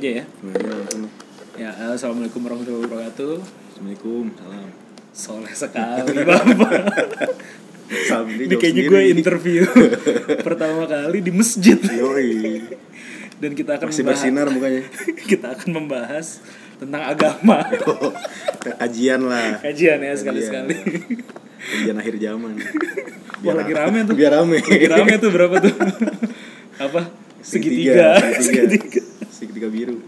aja ya. Ya, assalamualaikum warahmatullahi wabarakatuh. Assalamualaikum, salam. Soleh sekali bapak. Salam Ini kayaknya gue interview pertama kali di masjid Yoi. dan kita akan Masih membahas- bersinar mukanya. kita akan membahas tentang agama. Kajian lah. Kajian ya sekali-sekali. Kajian akhir zaman. Wah, lagi rame tuh. Biar rame. Lagi rame tuh berapa tuh? Apa? Segitiga. Segitiga. Segitiga biru.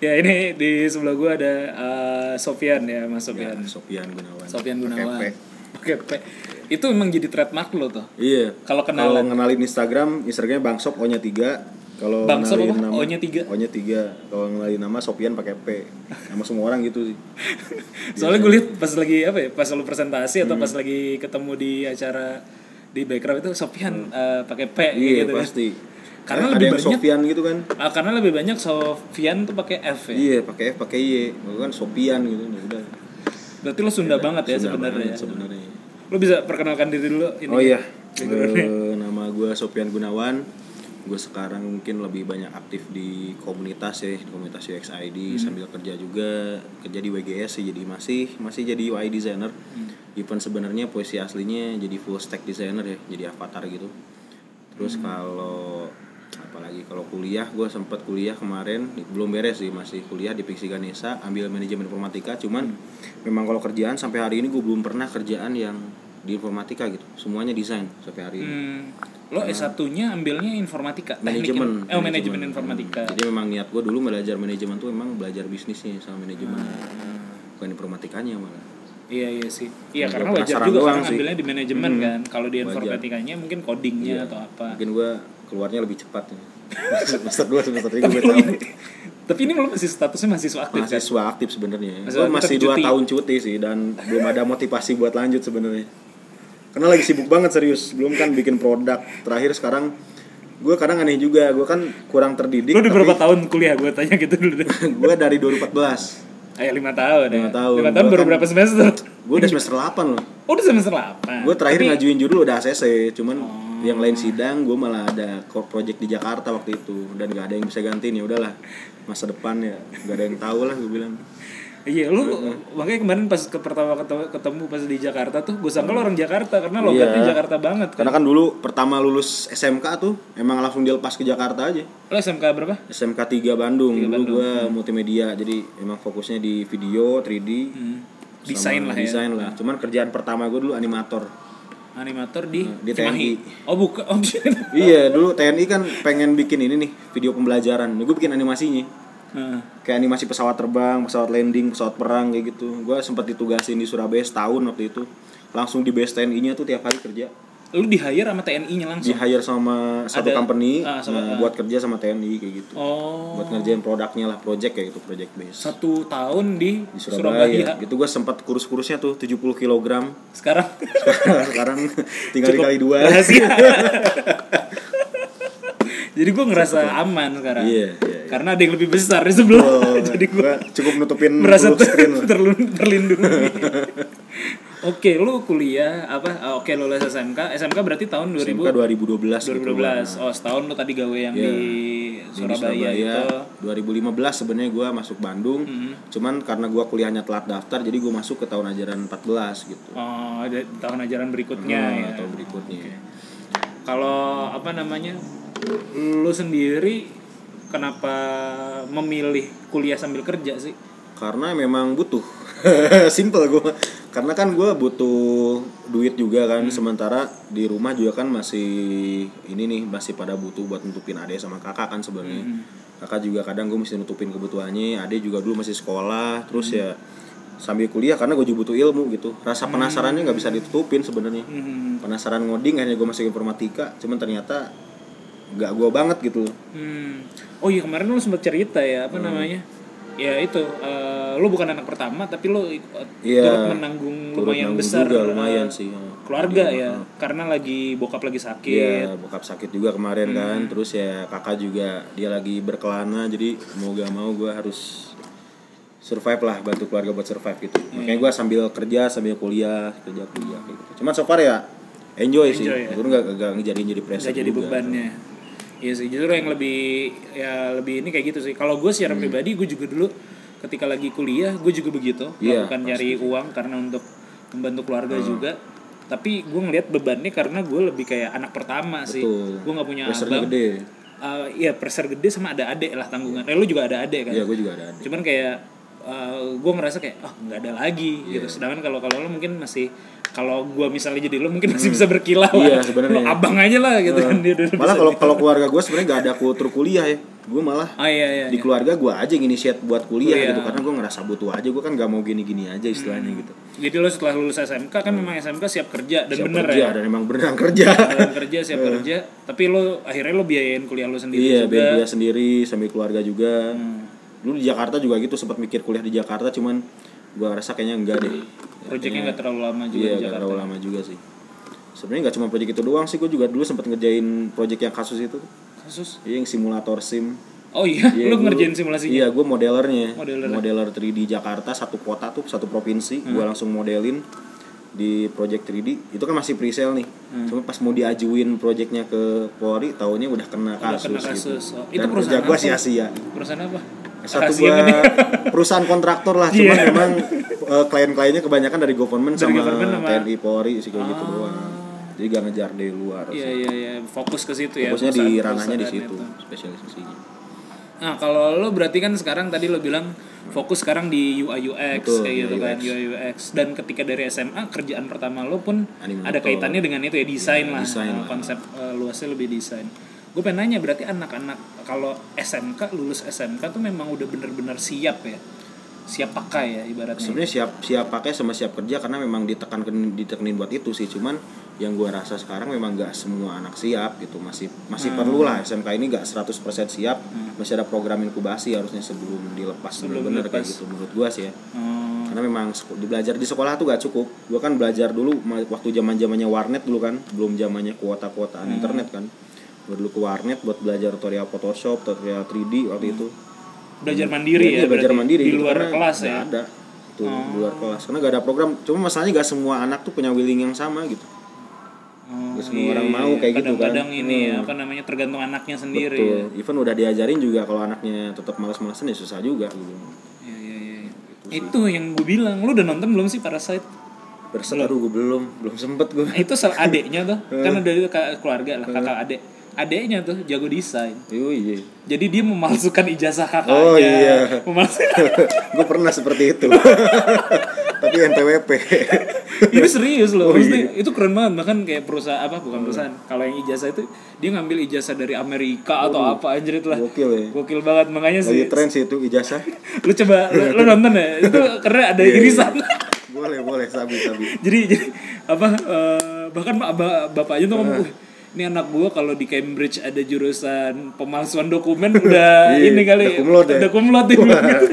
ya ini di sebelah gue ada eh, Sofian ya Mas Ya, Sofian. Sofian Gunawan. Sofian Gunawan. Pakai P. Itu emang jadi trademark lo tuh. Iya. Kalau kenalan. Kalau ngenalin Instagram, Instagramnya Bangsop O-nya 3. Kalau Bangsop ngenalin apa? nama- O-nya tiga? O-nya 3. Kalau ngenalin nama Sofian pakai P. Sama semua orang gitu sih. Soalnya gue liat pas lagi apa ya, pas lu presentasi Hmm. atau pas lagi ketemu di acara di background itu Sofian eh, pakai P Hmm. Iya, gitu kan. pasti. Karena ada lebih yang banyak- Sofian gitu kan. Ah, karena lebih banyak Sofian tuh pakai F ya. Iya, pakai F, pakai Y. Gue kan Sofian gitu. Ya udah. Berarti lo Sunda banget ya Sunda sebenarnya. banget sebenarnya. Lo bisa perkenalkan diri dulu ini. Oh iya. Eh, nama gue Sofian Gunawan. Gue sekarang mungkin lebih banyak aktif di komunitas ya, di komunitas UX ID sambil kerja juga kerja di WGS sih, jadi masih masih jadi UI designer. Even sebenarnya posisi aslinya jadi full stack designer ya, jadi avatar gitu. Terus kalau apalagi kalau kuliah gue sempat kuliah kemarin belum beres sih masih kuliah di Pixi Ganesha ambil manajemen informatika cuman memang kalau kerjaan sampai hari ini gue belum pernah kerjaan yang di informatika gitu semuanya desain sampai hari ini Hmm, lo S1-nya ambilnya informatika, teknik manajemen in- Oh, manajemen informatika. jadi memang niat gue dulu belajar manajemen tuh memang belajar bisnisnya sama manajemen Hmm. bukan informatikanya malah Iya iya sih. Iya karena gua wajar juga sih. ambilnya di manajemen Hmm, kan. Kalau di wajar. informatikanya mungkin codingnya atau apa. mungkin gue keluarnya lebih cepat ya. semester 2 semester 3 Tapi gue tahu Tapi ini lo masih statusnya mahasiswa aktif kan? mahasiswa aktif sebenarnya. Gue masih dua tahun cuti sih dan belum ada motivasi buat lanjut sebenarnya. Karena lagi sibuk banget serius. Belum kan bikin produk. Terakhir sekarang gue kadang aneh juga. Gue kan kurang terdidik Lo udah berapa tahun kuliah? Gue tanya gitu dulu gue dari 2014 Ayo lima tahun Lima ya. tahun. Lima tahun Gua baru kan- berapa semester? gue udah semester 8 loh Oh udah semester 8 gue terakhir Tapi- ngajuin judul udah ACC cuman Oh. yang lain sidang gue malah ada ko- project di Jakarta waktu itu dan gak ada yang bisa gantiin ya udahlah masa depan ya gak ada yang tahu lah gue bilang Iya lu makanya kemarin pas ke pertama ketemu, ketemu pas di Jakarta tuh gue sangka lo orang Jakarta karena logatnya Iya. Jakarta banget kan. karena kan dulu pertama lulus SMK tuh emang langsung dilepas ke Jakarta aja Lo SMK berapa? SMK 3 Bandung Tiga dulu Bandung. gue multimedia jadi emang fokusnya di video 3D Hmm. Desain lah ya. desain lah cuman kerjaan pertama gue dulu animator Animator di, Di Cimahi. TNI. Oh bukan. Oh, iya dulu TNI kan pengen bikin ini nih video pembelajaran gue bikin animasinya Heeh. kayak animasi pesawat terbang, pesawat landing, pesawat perang kayak gitu. Gue sempat ditugasin di Surabaya setahun waktu itu. Langsung di base TNI-nya tuh tiap hari kerja. Lu di hire sama TNI-nya Di langsung. hire sama satu Ada- company ah, sama- nah, ah. buat kerja sama TNI kayak gitu. Oh. Buat ngerjain produknya lah, project kayak gitu, project base. Satu tahun di, Di Surabaya. Surabaya. Gitu gue sempat kurus-kurusnya tuh 70 kg. Sekarang Sekarang tinggal Cukup dikali dua. Jadi gue ngerasa aman sekarang. Iya, iya. Karena ada yang lebih besar di sebelah. Oh, Jadi gue gua cukup nutupin merasa terlun- terlindungi. Oke, lu kuliah apa? ah, Oke, lulus SMK. SMK berarti tahun 2000 SMK 2012 gitu. 2012. Oh, setahun lu tadi gawe yang Iya. di Di Surabaya, itu. 2015 sebenarnya gue masuk Bandung Mm-hmm. cuman karena gue kuliahnya telat daftar jadi gue masuk ke tahun ajaran 14 gitu Oh, ada tahun ajaran berikutnya Nah, ya. tahun berikutnya Kalau apa namanya? Lu sendiri kenapa memilih kuliah sambil kerja sih? karena memang butuh simple gue karena kan gue butuh duit juga kan Hmm. sementara di rumah juga kan masih ini nih masih pada butuh buat nutupin adek sama kakak kan sebenarnya Hmm. kakak juga kadang gue mesti nutupin kebutuhannya adek juga dulu masih sekolah terus Hmm. ya sambil kuliah karena gue juga butuh ilmu gitu rasa penasarannya nggak bisa ditutupin sebenarnya Hmm. penasaran ngoding akhirnya gue masuk informatika cuman ternyata nggak gue banget gitu Hmm. Oh iya kemarin lu sempat cerita ya Hmm. apa namanya? Ya itu, eh, lu bukan anak pertama tapi lu ikut Iya. turut menanggung Turut lumayan besar juga, lumayan eh, sih keluarga Iya, ya, heeh. karena lagi bokap lagi sakit. Iya, bokap sakit juga kemarin Hmm. kan. Terus ya kakak juga dia lagi berkelana, jadi mau gak mau gue harus survive lah, bantu keluarga buat survive gitu. Iya. Makanya gue sambil kerja, sambil kuliah, kerja kuliah gitu. Cuman so far ya enjoy, sih. Enjoy ya. Gue gak, gak jadi Gak jadi juga. bebannya. Iya sih, justru yang lebih ya lebih ini kayak gitu sih. Kalau gue Hmm. secara pribadi gue juga dulu ketika lagi kuliah gue juga begitu, Iya, bukan nyari uang karena untuk membantu keluarga Hmm. juga. Tapi gue ngelihat bebannya karena gue lebih kayak anak pertama sih. Betul. Gue nggak punya Pressure-nya abang. gede. Iya pressure gede sama ada adik lah tanggungan. Eh lu juga ada adik kan? Iya, gue juga ada adik. Cuman kayak gue ngerasa kayak oh nggak ada lagi Iya. gitu. Sedangkan kalau kalau lo mungkin masih kalau gue misalnya jadi lo mungkin masih bisa berkilah Iya, lah. sebenarnya. Lo abang aja lah gitu kan dia udah Malah bisa kalau di- kalau keluarga gue sebenarnya gak ada kultur kuliah ya. Gue malah Oh iya iya. di iya. keluarga gue aja yang initiate buat kuliah, Kuliah. gitu karena gue ngerasa butuh aja gue kan gak mau gini-gini aja istilahnya gitu Jadi lo setelah lulus SMK kan memang SMK siap kerja dan siap bener kerja ya. dan emang beneran kerja Dalam kerja siap kerja, tapi lo akhirnya lo biayain kuliah lo sendiri iya juga. kuliah sendiri sambil keluarga juga Hmm. Dulu di Jakarta juga gitu sempat mikir kuliah di Jakarta cuman gue rasa kayaknya enggak deh Proyeknya nggak terlalu lama juga iya di Jakarta. terlalu lama juga sih sebenarnya nggak cuma proyek itu doang sih gue juga dulu sempat ngerjain proyek yang kasus itu Kasus. Iya, yang simulator sim Oh iya, Iya, gua- ngerjain simulasinya. Iya, gue modelernya. Modeler. Modeler 3D Jakarta satu kota tuh, satu provinsi. Gue Hmm. langsung modelin di project 3D. Itu kan masih pre-sale nih. Hmm. Cuma pas mau diajuin projectnya ke Polri, taunya udah kena Udah kasus, kena gitu. kasus. Oh, itu Dan perusahaan kerja gue sia-sia. Perusahaan apa? Satu ya? perusahaan kontraktor lah, cuman Iya. memang eh, klien-kliennya kebanyakan dari government Dari sama government TNI Polri sih kayak gitu Ah. doang. Jadi gak ngejar dari luar. Iya iya iya, fokus ke situ ya. Fokusnya di ranahnya di situ, itu. spesialisasinya. Nah, kalau lo berarti kan sekarang tadi lo bilang fokus sekarang di UI UX Betul, kayak gitu UI kan, UX. UI UX. Dan ketika dari SMA kerjaan pertama lo pun Animator. ada kaitannya dengan itu ya desain lah. desain Nah, lah. Konsep eh, luasnya lebih desain. Gue pengen nanya berarti anak-anak kalau SMK lulus SMK tuh memang udah bener-bener siap ya, siap pakai ya ibaratnya. sebenarnya siap siap pakai sama siap kerja karena memang ditekankan ditekenin buat itu sih. Cuman yang gua rasa sekarang memang nggak semua anak siap gitu. Masih masih Hmm. perlu lah. SMK ini nggak 100% siap. Masih ada program inkubasi harusnya sebelum dilepas Sebelum bener-bener kayak gitu menurut gua sih ya. Hmm, karena memang di belajar di sekolah tuh gak cukup. Gua kan belajar dulu waktu zaman zamannya warnet dulu kan. Belum zamannya kuota kuotaan Hmm. internet kan gua dulu ke warnet buat belajar tutorial Photoshop tutorial 3D waktu itu. Belajar mandiri Iya, ya, belajar mandiri di gitu, luar kelas ya. ada. Tuh di luar kelas. Karena gak ada program. Cuma masalahnya gak semua anak tuh punya willing yang sama gitu. Oh, Nggak semua orang mau kayak gitu kan. Kadang-kadang ini ya, Hmm. apa namanya tergantung anaknya sendiri. betul. Ya. even udah diajarin juga kalau anaknya tetap malas-malasan ya susah juga gitu. Iya iya iya. Itu yang gue bilang, lu udah nonton belum sih Parasite? Aduh gue belum. Belum sempet gue itu salah adeknya tuh, kan udah itu keluarga lah, kakak adek. Adeknya tuh jago desain. oh iya Jadi dia memalsukan ijazah kakaknya. Oh, iya. Memalsukan. gue pernah seperti itu tapi NPWP ini serius loh. Oh, Maksudnya, iya. itu keren banget bahkan kayak perusahaan apa bukan perusahaan. Kalau yang ijazah itu dia ngambil ijazah dari Amerika atau apa anjir itu lah. gokil ya Gokil banget makanya lagi sih. tren sih itu ijazah Lu coba lu, lu nonton ya. Itu karena ada Iya, iya. irisan. boleh boleh sabi sabi jadi jadi apa eh, bahkan pak ba- bapaknya tuh ngomong "Wih, ini anak gua kalau di Cambridge ada jurusan pemalsuan dokumen udah Iya, ini kali. udah ya? gitu.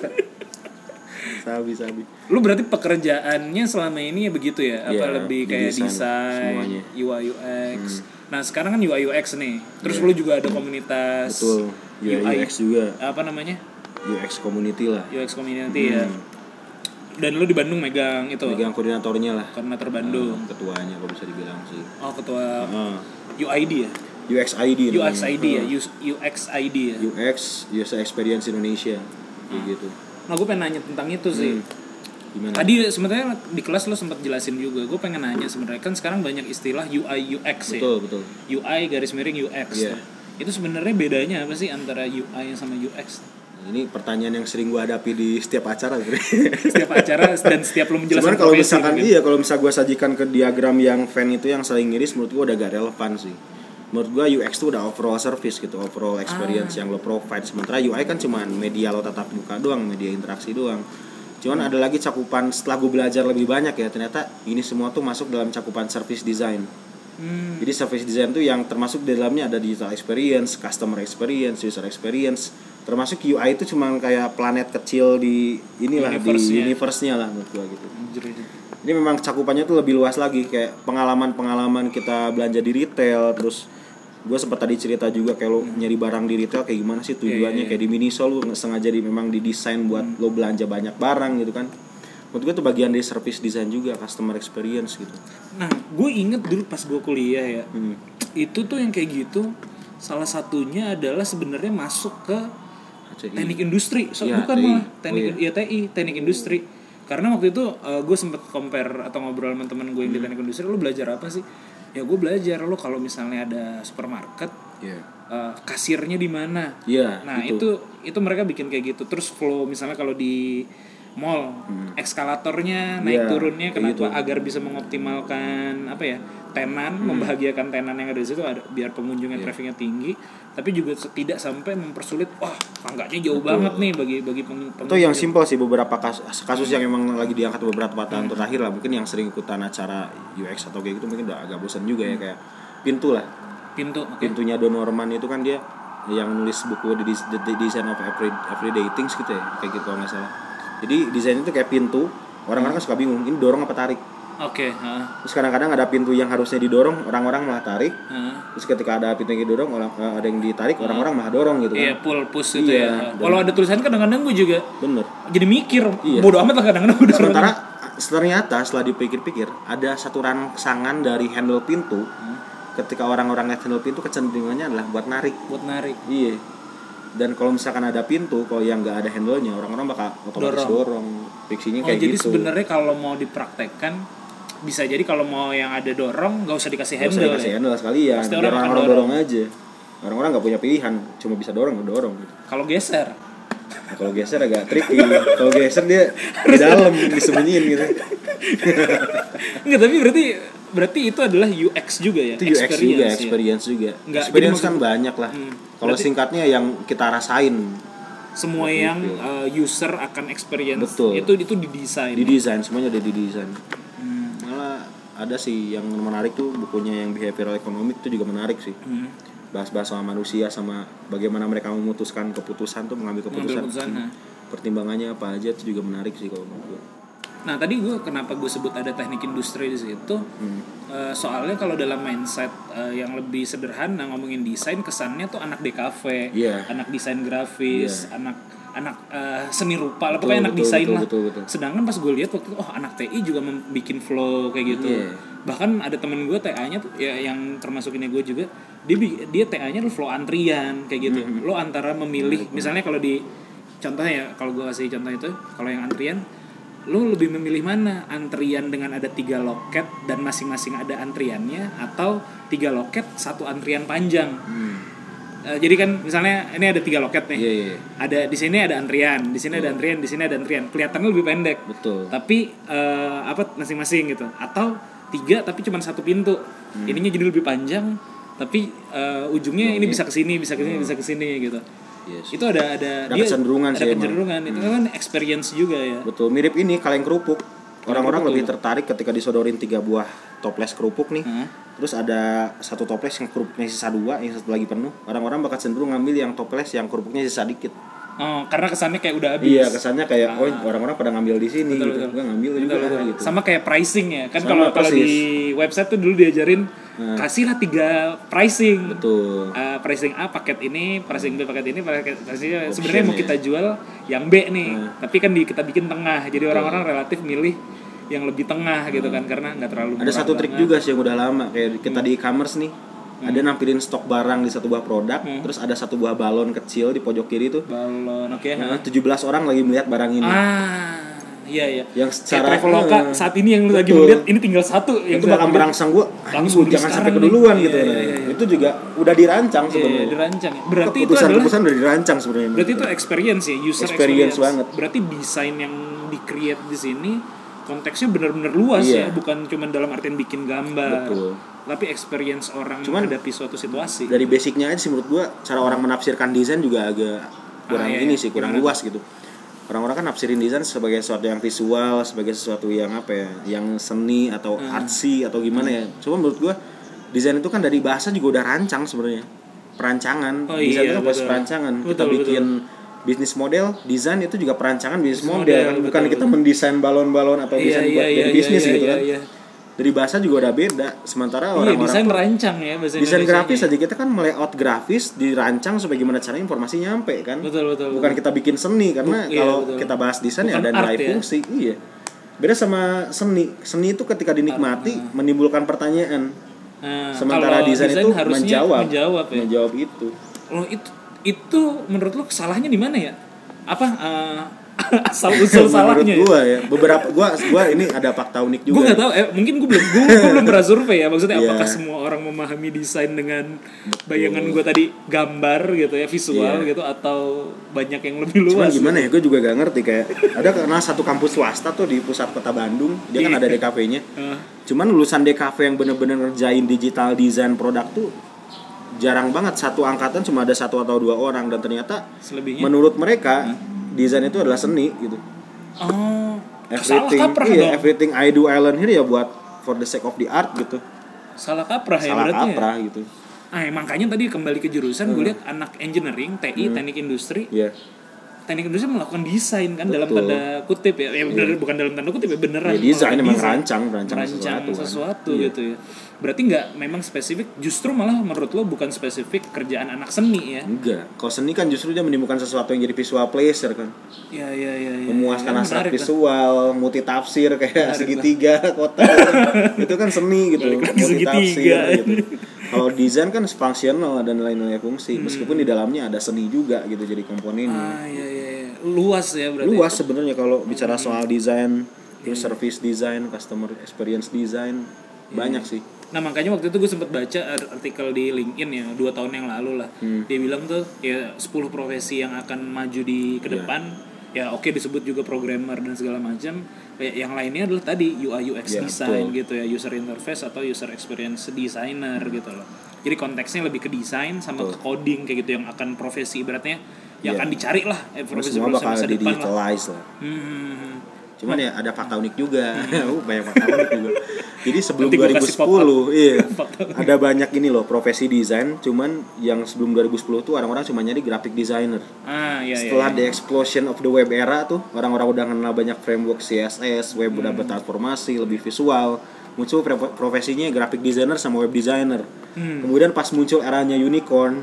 sabi sabi. Lu berarti pekerjaannya selama ini ya begitu ya? Apa Iya, lebih kayak desain desain. UI UX nah sekarang kan UI UX nih. Terus lu juga ada komunitas betul. UI UI. UX juga. Apa namanya? UX community lah. UX community ya. Dan lu di Bandung megang itu? Hmm. megang koordinatornya lah. Koordinator Bandung. Ketuanya kalau bisa dibilang sih. Oh ketua. Ah, UID ya? UXID UX namanya. ID ya? US- UX ID ya? UX User Experience Indonesia. Kayak gitu. Nah gue pengen nanya tentang itu sih. Gimana? Tadi sebenarnya di kelas lo sempat jelasin juga gue pengen nanya sebenarnya. Kan sekarang banyak istilah UI UX ya? Betul betul. UI garis miring UX tuh. itu sebenarnya bedanya apa sih antara UI sama UX ini pertanyaan yang sering gue hadapi di setiap acara. Setiap acara dan setiap lo menjelaskan Cuman kalau misalkan mungkin. iya kalau misal gue sajikan ke diagram yang fan itu yang saling ngiris menurut gue udah gak relevan sih. Menurut gue UX tuh udah overall service gitu overall experience yang lo provide. Sementara UI kan cuman media lo tatap muka doang media interaksi doang. Cuman ada lagi cakupan setelah gue belajar lebih banyak ya ternyata ini semua tuh masuk dalam cakupan service design. Hmm, jadi service design tuh yang termasuk di dalamnya ada digital experience, customer experience, user experience. Termasuk UI itu cuma kayak planet kecil di inilah di Universe-nya. lah menurut gua gitu. ini. Ini memang cakupannya tuh lebih luas lagi kayak pengalaman-pengalaman kita belanja di retail terus gue sempat tadi cerita juga kayak lo nyari barang di retail kayak gimana sih tujuannya kayak di Miniso nggak sengaja di memang didesain buat lo belanja banyak barang gitu kan menurut gue itu bagian dari service design juga customer experience gitu nah gue inget dulu pas gue kuliah ya Hmm. itu tuh yang kayak gitu salah satunya adalah sebenarnya masuk ke HCI. teknik industri so, Iya, bukan TI. malah teknik Oh, iya TI teknik industri karena waktu itu gue sempet compare atau ngobrol sama temen gue yang Hmm. di teknik industri lu belajar apa sih ya gue belajar lo kalau misalnya ada supermarket Iya. eh, kasirnya di mana Iya, nah gitu. itu itu mereka bikin kayak gitu terus flow misalnya kalau di mall. Eskalatornya naik Hmm. Iya, turunnya kenapa? gitu. agar bisa mengoptimalkan apa ya tenan membahagiakan tenan yang ada di situ ada biar pengunjungnya Iya. trafficnya tinggi. Tapi juga tidak sampai mempersulit wah tangganya jauh banget nih bagi bagi peng, Itu yang simpel sih beberapa kasus, kasus yang emang lagi diangkat beberapa tahun terakhir lah. Mungkin yang sering ikutan acara UX atau kayak gitu mungkin udah agak bosan juga ya kayak pintu lah. Pintu oke. pintunya Don Norman itu kan dia yang nulis buku The, Des- The, The Design of Every, Everyday Things gitu ya kayak gitu kalau nggak salah jadi desain itu kayak pintu. Orang-orang kan suka bingung ini dorong apa tarik? Oke ha, terus kadang-kadang ada pintu yang harusnya didorong orang-orang malah tarik. Ha. terus ketika ada pintu yang didorong orang eh, ada yang ditarik orang-orang malah dorong gitu kan. iya pull push itu Iya, ya kalau ada tulisan kadang-kadang gue juga bener. jadi mikir Iya. bodoh amat lah kadang-kadang sementara ternyata setelah dipikir-pikir ada satu rangsangan dari handle pintu. Ketika orang-orang lihat handle pintu kecenderungannya adalah buat narik. Buat narik. Iya dan kalau misalkan ada pintu kalau yang nggak ada handle-nya orang-orang bakal otomatis dorong, fiksinya Oh kayak jadi gitu. sebenarnya kalau mau dipraktekkan bisa jadi kalau mau yang ada dorong nggak usah dikasih Nggak usah handle dikasih ya. handle sekalian. Pasti orang orang-orang dorong. dorong aja. Orang-orang nggak punya pilihan cuma bisa dorong ya dorong gitu. Kalau geser. Nah, kalau geser agak tricky. Kalau geser dia di dalam disembunyiin gitu. Enggak tapi berarti berarti itu adalah UX juga ya. itu UX juga ya? experience juga Nggak, experience jadi kan banyak lah Hmm. kalau singkatnya yang kita rasain Semua yang uh, user akan experience Betul. itu itu didesain. di desain semuanya udah di desain Hmm. malah ada sih yang menarik tuh bukunya yang behavioral economic itu juga menarik sih Hmm. bahas-bahas sama manusia sama bagaimana mereka memutuskan keputusan tuh mengambil Mengambil keputusan, keputusan, nah. pertimbangannya apa aja itu juga menarik sih kalau menurut gue Nah tadi gue kenapa gue sebut ada teknik industri di situ? Hmm. Eh, soalnya kalau dalam mindset eh, yang lebih sederhana ngomongin desain kesannya tuh anak DKV, Iya. anak desain grafis, anak anak eh, seni rupa lah pokoknya Betul, anak betul, desain betul, lah. betul, betul. Sedangkan pas gue lihat waktu itu oh anak TI juga bikin flow kayak gitu. Iya. Bahkan ada temen gue TA-nya tuh ya yang termasuk ini gue juga dia dia TA-nya tuh flow antrian kayak gitu. Mm-hmm. Lo antara memilih misalnya kalau di contohnya ya kalau gue kasih contoh itu kalau yang antrian lo lebih memilih mana? Antrian dengan ada tiga loket dan masing-masing ada antriannya atau tiga loket satu antrian panjang? Eh, jadi kan misalnya ini ada tiga loket nih. Iya, iya. ada di sini ada antrian di sini ada antrian di sini ada antrian. Kelihatannya lebih pendek. Betul. Tapi eh, apa masing-masing gitu. Atau tiga tapi cuma satu pintu. Hmm. ininya jadi lebih panjang tapi eh, ujungnya ini bisa ke sini bisa ke sini bisa ke sini gitu Yes. itu ada ada, Ada kecenderungan ada sih emang. Hmm. kecenderungan itu kan experience juga ya betul mirip ini kaleng kerupuk orang-orang lebih tertarik ketika disodorin tiga buah toples kerupuk nih Hah? terus ada satu toples yang kerupuknya sisa dua yang satu lagi penuh orang-orang bakal cenderung ngambil yang toples yang kerupuknya sisa dikit oh karena kesannya kayak udah habis iya kesannya kayak oh orang-orang pada ngambil di sini Betul, gitu betul. gue ngambil juga Betul, betul. gitu sama kayak pricing ya kan kalau kalau di website tuh dulu diajarin Nah. kasihlah tiga pricing. Betul. Uh, pricing A paket ini, pricing B paket ini, paket pricing sebenarnya mau ya. kita jual yang B nih, Hmm. tapi kan di, kita bikin tengah, jadi orang-orang relatif milih yang lebih tengah gitu kan karena nggak terlalu Hmm. ada satu trik banget. juga sih yang udah lama kayak kita di e-commerce nih. Ada nampilin stok barang di satu buah produk terus ada satu buah balon kecil di pojok kiri tuh. Balon, oke. Nah, 17 orang lagi melihat barang ini. Ah, iya iya. yang Kayak secara Traveloka eh, saat ini yang lu lagi melihat ini tinggal satu yang itu bakal merangsang gua Langsung jangan sampai sekarang nih." keduluan Iya, gitu iya, iya, iya. itu juga udah dirancang Iya, sebenarnya dirancang. ya. Berarti itu adalah keputusan-keputusan udah dirancang sebenarnya Berarti itu experience ya, user Experience experience, banget. Berarti desain yang di-create di sini konteksnya benar-benar luas Iya. ya, bukan cuma dalam artian bikin gambar. Betul. Tapi experience orang Cuman- menghadapi suatu situasi. dari basicnya aja sih menurut gua cara orang menafsirkan desain juga agak kurang Ah, iya, ini iya. sih kurang luas gitu orang-orang kan nafsirin desain sebagai sesuatu yang visual sebagai sesuatu yang apa ya yang seni atau Hmm. artsy atau gimana ya. Cuma menurut gua desain itu kan dari bahasa juga udah rancang sebenarnya. Perancangan. Oh, desain iya, itu kan proses betul. perancangan. Kita Betul, bikin bisnis model desain itu juga perancangan bisnis model, model, kan bukan betul, kita mendesain balon-balon atau Iya, desain iya, buat iya, iya, bisnis iya, gitu iya, kan. iya. Dari bahasa juga udah beda sementara Iya, orang-orang desain tuh- rancang ya bahasa desain grafis aja kita kan layout grafis dirancang supaya gimana caranya informasi nyampe kan Betul, betul, bukan kita bikin seni karena Bu- iya, kalau betul. kita bahas desain ya Bukan ada nilai art ya. fungsi iya beda sama seni seni itu ketika dinikmati menimbulkan pertanyaan Nah, Sementara kalau desain, desain itu menjawab, menjawab ya. menjawab itu. Lo itu itu menurut lo salahnya di mana ya? Apa eh, asal usul salahnya? Menurut gua ya, beberapa gua gua ini ada fakta unik juga. Gue nggak tahu, eh, mungkin gue belum gue belum pernah survei ya. Maksudnya Iya. apakah semua orang memahami desain dengan bayangan gue tadi gambar gitu ya visual Iya. gitu atau banyak yang lebih Cuman luas? gimana ya, gue juga gak ngerti kayak ada karena satu kampus swasta tuh di pusat kota Bandung, dia kan ada DKV-nya. Cuman lulusan DKV yang bener-bener ngerjain digital design produk tuh jarang banget satu angkatan cuma ada satu atau dua orang dan ternyata selebihnya. menurut mereka desain itu adalah seni gitu. oh, salah Everything, kaprah iya, dong. everything I do I learn here ya buat for the sake of the art gitu. Salah kaprah ya Salah berarti ya. kaprah gitu. Ah, ya, makanya tadi kembali ke jurusan gue lihat anak engineering, TI, teknik industri, Iya. Teknik industri melakukan desain kan dalam Betul. tanda kutip ya, ya bener, bukan dalam tanda kutip ya beneran. Ya, desain emang desain. rancang, rancang sesuatu kan. sesuatu Iya. gitu ya. Berarti nggak memang spesifik, justru malah menurut lo bukan spesifik kerjaan anak seni ya? Enggak. Kalau seni kan justru dia menimbulkan sesuatu yang jadi visual pleasure kan. Ya ya ya. ya memuaskan ya, hasrat menarik, kan? visual, multitafsir kayak Menarik, segitiga, kotak. itu kan seni gitu, segitiga. multitafsir gitu. Kalau desain kan fungsional dan lain-lain fungsi, Hmm. meskipun di dalamnya ada seni juga gitu jadi komponennya. Ah ya ya ya. Luas ya berarti. Luas sebenarnya kalau bicara Hmm. soal desain, terus service design, customer experience design, Iya, banyak sih. Nah makanya waktu itu gue sempat baca ar- artikel di LinkedIn ya dua tahun yang lalu lah. Hmm. Dia bilang tuh ya 10 profesi yang akan maju di ke Iya. depan. Ya oke disebut juga programmer dan segala macam. Kayak yang lainnya adalah tadi UI UX Ya, design betul. gitu ya, user interface atau user experience designer gitu loh. Jadi konteksnya lebih ke desain sama ke coding kayak gitu yang akan profesi ibaratnya yang Iya. akan dicari lah eh, profesi semua bakal masa di depan lah. digitalize lah. Hmm, hmm, hmm. Cuman ya ada fakta unik juga. Uh, banyak fakta unik juga. Jadi sebelum Nanti gua kasih 2010, iya. Ada banyak ini loh profesi desain, cuman yang sebelum 2010 tuh orang-orang cuma nyari graphic designer. Ah ya ya. Setelah ya. the explosion of the web era tuh, orang-orang udah kenal banyak framework CSS, web udah bertransformasi, lebih visual. Muncul profesinya graphic designer sama web designer. Kemudian pas muncul eranya unicorn,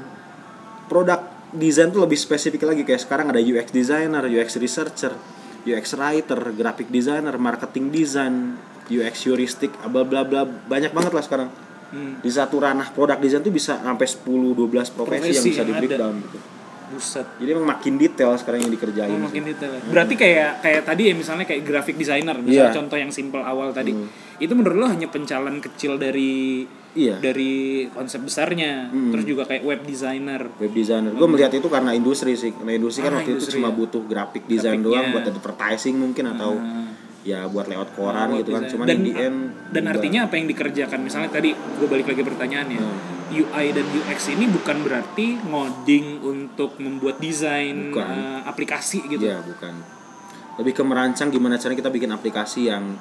produk desain tuh lebih spesifik lagi kayak sekarang ada UX designer, UX researcher, UX writer, graphic designer, marketing design, UX heuristic, bla bla bla banyak banget lah sekarang. Hmm. Di satu ranah produk desain tuh bisa sampai 10 12 profesi, yang Profesi bisa di yang breakdown gitu. Buset. Jadi emang makin detail sekarang yang dikerjain. Oh, sih. makin detail. ya. Berarti kayak kayak tadi ya misalnya kayak graphic designer, misalnya Iya. contoh yang simple awal tadi. Itu menurut lo hanya pencalan kecil dari Iya. dari konsep besarnya. Terus juga kayak web designer. Web designer. Gue melihat itu karena industri sih. Karena industri kan Ah, waktu industri itu cuma ya. butuh graphic design Grafiknya. doang buat advertising mungkin atau ya buat layout koran Web gitu kan. Cuman dan, the end dan berubah. artinya apa yang dikerjakan? Misalnya tadi gue balik lagi pertanyaannya. UI dan UX ini bukan berarti ngoding untuk membuat desain Bukan. eh, aplikasi gitu. Iya, bukan. Lebih ke merancang gimana caranya kita bikin aplikasi yang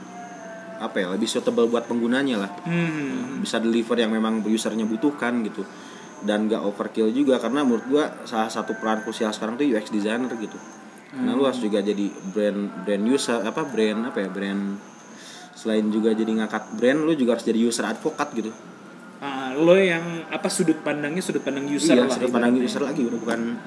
apa ya lebih suitable buat penggunanya lah Hmm. bisa deliver yang memang usernya butuhkan gitu dan gak overkill juga karena menurut gua salah satu peran krusial sekarang tuh UX designer gitu karena lu harus juga jadi brand brand user apa brand apa ya brand selain juga jadi ngangkat brand lu juga harus jadi user advocate gitu Ah, lo yang apa sudut pandangnya sudut pandang user iya lah. sudut pandang user lagi udah bukan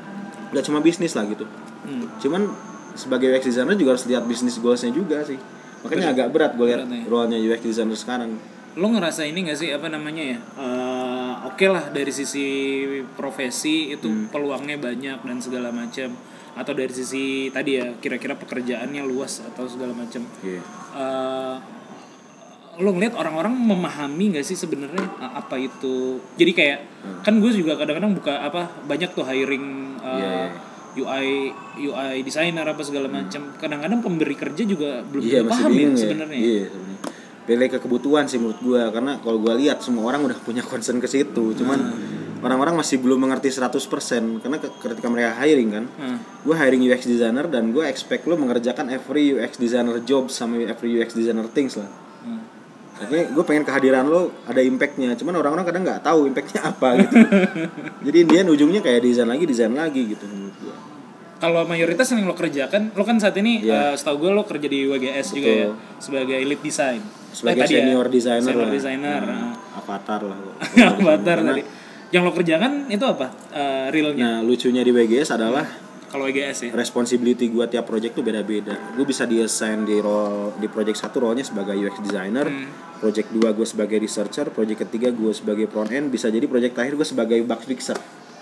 udah cuma bisnis lah gitu Hmm. cuman sebagai UX designer juga harus lihat bisnis goalsnya juga sih makanya agak berat gue lihat ya. role-nya UX designer sekarang lo ngerasa ini gak sih apa namanya ya eh, oke lah dari sisi profesi itu Hmm. peluangnya banyak dan segala macam atau dari sisi tadi ya kira-kira pekerjaannya luas atau segala macam Iya. Eh, lo ngeliat orang-orang memahami gak sih sebenarnya eh, apa itu jadi kayak kan gue juga kadang-kadang buka apa banyak tuh hiring eh, Hmm. Iya, iya. UI UI designer apa segala macam kadang-kadang pemberi kerja juga belum Iya belum masih paham ya ya. sebenarnya Iya sebenarnya. Pilih ke kebutuhan sih menurut gua karena kalau gua lihat semua orang udah punya concern ke situ. Cuman Hmm. Orang-orang masih belum mengerti 100% karena ke- ketika mereka hiring kan. Hmm. Gua hiring UX designer dan gua expect lo mengerjakan every UX designer job sama every UX designer things lah. Hmm. Artinya gue pengen kehadiran lo ada impactnya, cuman orang-orang kadang nggak tahu impactnya apa gitu. Jadi dia ujungnya kayak desain lagi, desain lagi gitu menurut gua. Kalau mayoritas yang lo kerjakan, lo kan saat ini Iya. eh, setahu gue lo kerja di WGS juga ya sebagai lead design. Sebagai Eh, ya, senior designer Senior lah. designer. Nah, avatar lah. Avatar tadi. Yang lo kerjakan itu apa? Eh, realnya? Nah lucunya di WGS adalah kalau WGS ya? responsibility gue tiap project tuh beda-beda. Gue bisa di assign di role di project satu role nya sebagai UX designer Hmm. project 2 gue sebagai researcher project ketiga gue sebagai front end bisa jadi project terakhir gue sebagai bug fixer.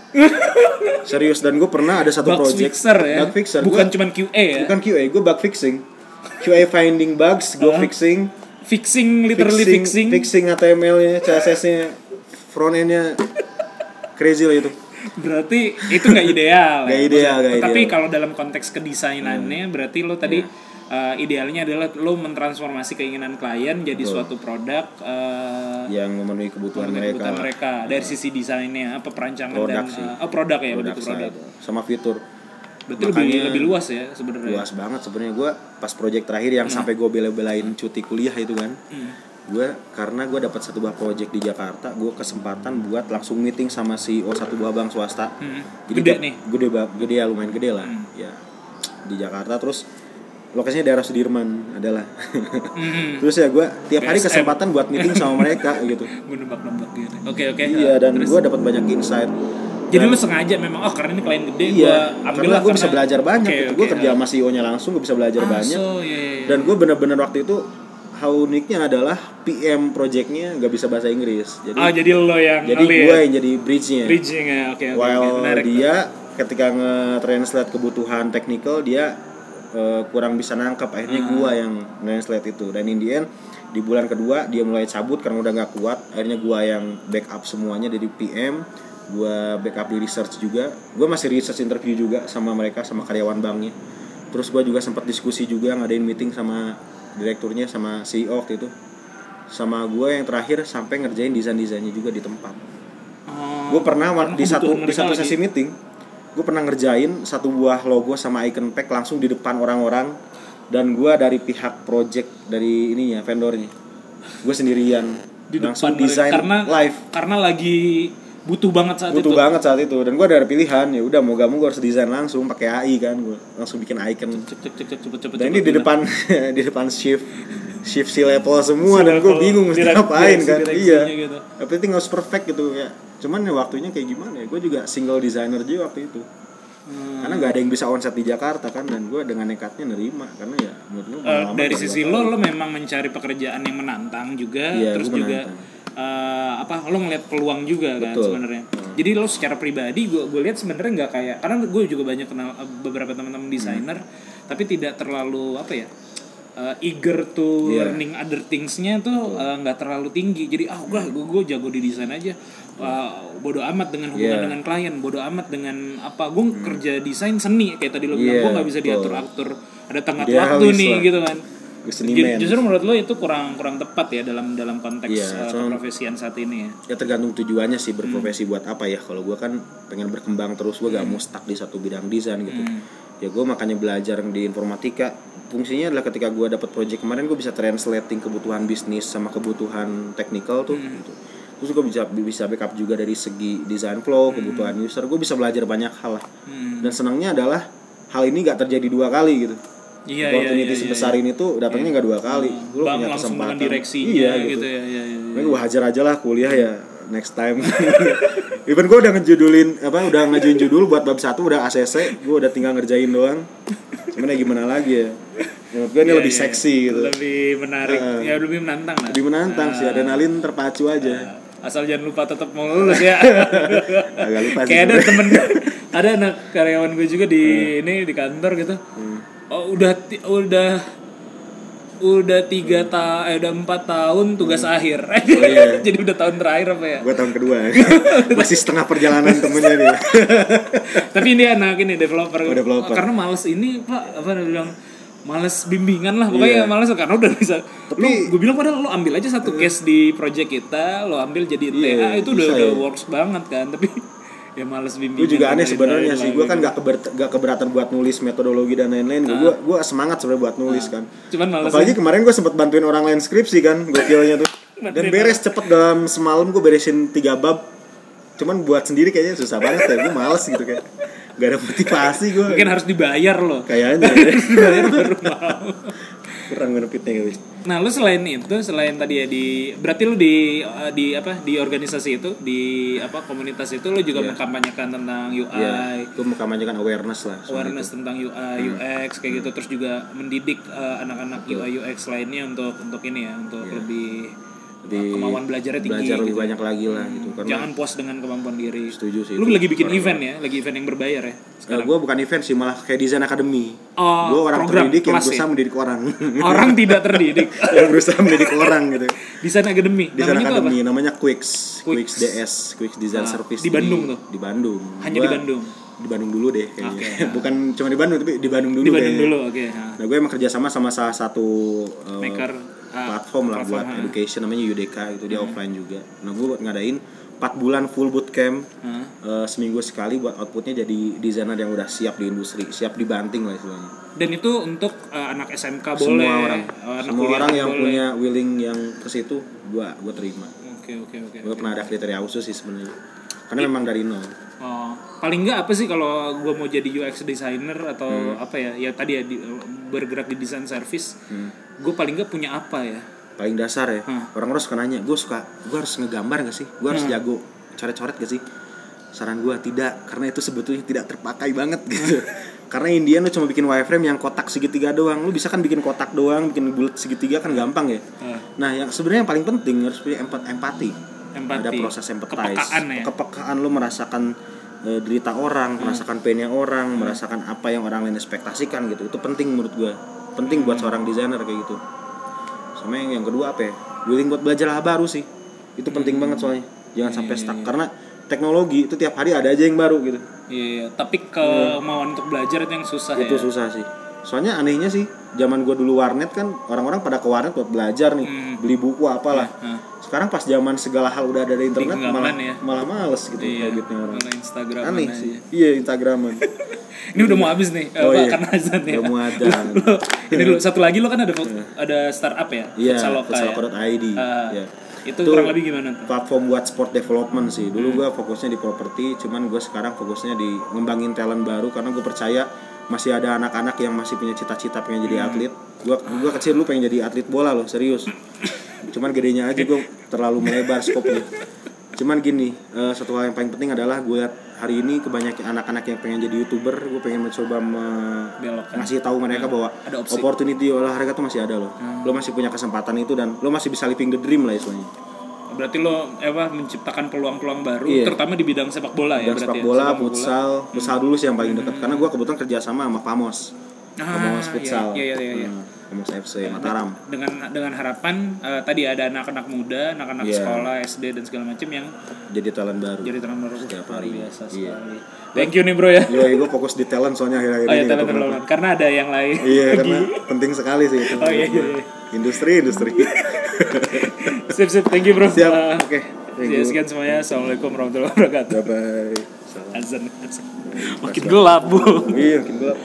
Serius dan gue pernah ada satu bug project. fixer ya? Bug fixer. Bukan Gua- cuman QA ya? Bukan QA gue bug fixing. QA finding bugs gue Hah? fixing. Fixing literally fixing, fixing. HTML nya CSS nya front end nya crazy lah itu. Berarti itu nggak ideal Nggak ya. ideal, nggak tapi ideal. Hmm. kalau dalam konteks kedesainannya berarti lo tadi eh, idealnya adalah lo mentransformasi keinginan klien jadi suatu produk eh, yang memenuhi kebutuhan mereka. kebutuhan mereka. Dari sisi desainnya apa perancangan Produk dan sih. eh, oh produk ya produk betul produk. Sama fitur. Berarti lebih Makanya- lebih luas ya sebenarnya. luas banget sebenarnya. Gue pas project terakhir yang sampai gue bela-belain cuti kuliah itu kan. Hmm. Gue karena gue dapat satu buah project di Jakarta gue kesempatan buat langsung meeting sama CEO satu buah bank swasta. Hmm. Jadi gede nih. Gede gede ya lumayan gede lah. Ya di Jakarta. Terus lokasinya daerah Sudirman adalah. Hmm. terus ya gue tiap hari kesempatan buat meeting sama mereka gitu. Gue nebak-nebak gitu. Oke oke. Iya dan gue dapat banyak insight. Jadi lu sengaja memang oh karena ini klien gede iya gua ambil lah gue bisa belajar banyak Oke, gitu. oke, gue kerja ah. sama CEO nya langsung gue bisa belajar Ah, banyak. so, iya, iya, iya. dan gue bener-bener waktu itu how uniknya adalah PM projectnya nggak bisa bahasa Inggris. Jadi oh jadi lo yang jadi gue yang jadi bridge-nya. Bridging ya oke oke while menarik dia ketika nge-translate kebutuhan technical dia eh, kurang bisa nangkap akhirnya Ah. gue yang translate itu. Dan in the end di bulan kedua dia mulai cabut karena udah nggak kuat. Akhirnya gue yang backup semuanya dari PM gue backup di research juga. Gue masih research interview juga sama mereka sama karyawan banknya. Terus gue juga sempat diskusi juga ngadain meeting sama direkturnya sama CEO waktu itu. Sama gue yang terakhir sampai ngerjain desain desainnya juga di tempat. Oh, gue pernah di satu di satu lagi. sesi meeting gue pernah ngerjain satu buah logo sama icon pack langsung di depan orang-orang. Dan gue dari pihak project dari ininya vendornya gue sendirian. Di langsung depan mereka. desain karena live. karena lagi butuh banget saat butuh itu. banget saat itu. Dan gue ada pilihan ya udah mau gak mau gue harus desain langsung pakai AI kan. Gue langsung bikin icon. Cek cek cek cek cepet cepet dan ini di gitu. depan di depan shift shift si level semua dan gue bingung mesti ngapain kan. iya. gitu. everything harus perfect gitu ya cuman ya waktunya kayak gimana ya? Gue juga single designer juga waktu itu. Hmm. karena nggak ada yang bisa onset di Jakarta kan dan gue dengan nekatnya nerima. Karena ya menurut gue pengalaman dari sisi lo lo memang mencari pekerjaan yang menantang juga Iya, terus juga menantang. Eh, apa lo ngeliat peluang juga kan sebenarnya. Jadi lo secara pribadi gue gue lihat sebenarnya nggak kayak karena gue juga banyak kenal eh, beberapa teman-teman desainer tapi tidak terlalu apa ya eh, eager to Iya. learning other thingsnya tuh nggak terlalu tinggi. Jadi ah gue gue jago di desain aja. Wah, bodoh amat dengan hubungan Iya. dengan klien bodoh amat dengan apa gue kerja desain seni kayak tadi lo bilang. Iya, gue nggak bisa diatur atur ada tengah waktu nih lah. gitu kan Seniman. Ju- Justru menurut lo itu kurang kurang tepat ya dalam dalam konteks Iya, uh, cuman- keprofesian saat ini ya. ya tergantung tujuannya sih berprofesi Hmm. buat apa ya kalau gue kan pengen berkembang terus gue gak mau stuck di satu bidang desain gitu Hmm. ya gue makanya belajar di informatika fungsinya adalah ketika gue dapat project kemarin gue bisa translating kebutuhan bisnis sama kebutuhan technical tuh Hmm. gitu. terus gue bisa bisa backup juga dari segi design flow kebutuhan user gue bisa belajar banyak hal lah Hmm. dan senangnya adalah hal ini gak terjadi dua kali gitu Iya iya iya. opportunity iya, sebesar ini tuh datangnya nggak dua kali gue Bang punya kesempatan direksinya iya gitu. gitu, ya ya ya. Makanya gue hajar aja lah kuliah ya next time. Even gue udah ngejudulin apa udah ngajuin judul buat bab satu udah ACC, gue udah tinggal ngerjain doang. Cuman ya gimana lagi ya. Menurut gue ini Iya, lebih iya. seksi gitu. Lebih menarik, Heeh. ya lebih menantang lah. Lebih menantang sih, adrenalin terpacu aja. Asal jangan lupa tetap mau lulus ya. Agak lupa sih. Kayak ada temen ada anak karyawan gue juga di ini di kantor gitu. Hmm. Oh udah udah udah tiga ta eh udah empat tahun tugas akhir. Hmm. iya. Jadi udah tahun terakhir apa ya? Gue tahun kedua. Masih setengah perjalanan temennya dia. Tapi ini anak ini developer. Oh, developer. Karena males ini Pak apa bilang males bimbingan lah pokoknya Iya. males karena udah bisa. Tapi- gue bilang padahal lo ambil aja satu case di project kita, lo ambil jadi Iya, TA itu udah udah ya. works banget kan. Tapi ya males bimbingan. gue juga aneh sebenarnya sih gue kan gak, keber- gak keberatan buat nulis metodologi dan lain-lain gue gue semangat sebenarnya buat nulis kan Cuman males apalagi kemarin gue sempet bantuin orang lain skripsi kan gokilnya tuh dan beres cepet dalam semalam gue beresin tiga bab cuman buat sendiri kayaknya susah banget ya gue males gitu kayak gak ada motivasi gue mungkin harus dibayar loh. kayaknya. Dibayar baru mau. kurang benefitnya guys. Nah, lu selain itu, selain tadi ya di berarti lu di eh, di apa di organisasi itu, di apa komunitas itu lu juga Iya. mengkampanyekan tentang UI, ya gue mengkampanyekan awareness lah awareness tentang UI, UX kayak gitu. Terus juga mendidik eh, anak-anak UI, UX lainnya untuk untuk ini ya, untuk lebih Lebih kemauan belajarnya tinggi. belajar lebih gitu. banyak lagi lah gitu karena Jangan puas dengan kemampuan diri. setuju sih Lu itu. lagi bikin event ya, lagi event yang berbayar ya. Eh, gue bukan event sih malah kayak desain academy Oh, gue orang program, terdidik yang berusaha ya? mendidik orang Orang tidak terdidik. yang berusaha mendidik orang gitu Desain Academy. desain Namanya academy namanya Quicks Quicks. DS Quicks Design Ah, Service di Bandung tuh? di Bandung Hanya Gua di Bandung. di Bandung dulu deh kayaknya Oke, ya. bukan cuma di Bandung tapi di Bandung dulu Di Bandung kayaknya. dulu, oke. Nah. Nah, gue emang kerjasama sama salah satu uh, Maker, ah, platform lah platform, buat ah. Hmm. education namanya UDK itu dia offline juga. Nah, gue ngadain 4 bulan full bootcamp Hah? uh, seminggu sekali buat outputnya jadi desainer yang udah siap di industri, siap dibanting lah istilahnya. Dan itu untuk uh, anak SMK boleh, Semua orang, uh, anak semua orang yang boleh. punya willing yang ke situ, gue gue terima. Oke oke oke. Gue pernah ada kriteria khusus sih sebenarnya. Karena memang dari nol. Oh, paling nggak apa sih kalau gue mau jadi UX designer atau Hmm. apa ya? Ya tadi ya di- bergerak di desain service. Hmm. Gue paling nggak punya apa ya? paling dasar ya. Hmm. orang-orang suka nanya gue suka gue harus ngegambar gak sih? Gue harus jago coret-coret gak sih? Saran gue tidak karena itu sebetulnya tidak terpakai banget gitu. Karena Indian lu cuma bikin wireframe yang kotak segitiga doang. Lu bisa kan bikin kotak doang bikin bulat segitiga kan gampang ya. Ah, nah yang sebenarnya yang paling penting harus punya empat empati. Empati. ada proses empathize Kepekaan ya. kepekaan lu merasakan eh, derita orang merasakan painnya orang merasakan apa yang orang lain ekspektasikan gitu. Itu penting menurut gua penting buat seorang desainer kayak gitu. Sama yang, yang kedua apa ya? Willing buat belajar hal baru sih. Itu penting banget soalnya. Jangan sampai stuck. karena teknologi itu tiap hari ada aja yang baru gitu. Iya, iya. tapi kemauan untuk belajar itu yang susah itu ya. susah sih soalnya anehnya sih zaman gua dulu warnet kan orang-orang pada ke warnet buat belajar nih Hmm. beli buku apalah Nah, sekarang pas zaman segala hal udah ada di internet malah ya. malah males gitu iya. habitnya orang Instagram aneh aja. sih iya instagraman Ini udah mau habis nih, Oh, iya. karena azan ya. Udah mau adzan. Lo- ini dulu satu lagi lo kan ada ada startup ya, iya Futsaloka ya. futsal.id Ah, ya Itu kurang lebih gimana tuh? platform buat sport development sih Hmm. dulu gua fokusnya di properti cuman gue sekarang fokusnya di ngembangin talent baru karena gue percaya masih ada anak-anak yang masih punya cita-cita pengen jadi Hmm. atlet gua gua kecil dulu pengen jadi atlet bola loh serius cuman gedenya aja gue terlalu melebar skopnya cuman gini eh, satu hal yang paling penting adalah gue lihat hari ini kebanyakan anak-anak yang pengen jadi youtuber gue pengen mencoba me- Belokkan. ngasih tahu mereka bahwa Hmm. Ada opsi. Hmm. opportunity olahraga tuh masih ada loh lo masih punya kesempatan itu dan lo masih bisa living the dream lah istilahnya Berarti lo eh, apa menciptakan peluang-peluang baru, Iya. terutama di bidang sepak bola ya dan berarti. sepak ya? bola, Sepak futsal, futsal dulu sih yang paling dekat karena gue kebetulan kerja sama sama Famos, Ah, Famos iya, futsal, iya, iya, iya, iya. Hmm, Famos FC Mataram. Dengan dengan harapan eh, tadi ada anak-anak muda, anak-anak Iya. sekolah SD dan segala macam yang Jadi talent baru. jadi terang baru Setiap hari. biasa Iya. sekali. Thank you nih bro ya. Yo, gue fokus di talent soalnya akhir-akhir Oh ya ini. talent nggak tahu development. karena ada yang lain. Iya, karena penting sekali sih itu. Oh, iya, iya, iya. Industri, industri. sip sip, thank you bro. Siap. Eh, Oke. Thank ya, you. sekian semuanya. Assalamualaikum warahmatullahi wabarakatuh. Bye bye. Azan. azan. Makin gelap bu. Iya, makin gelap.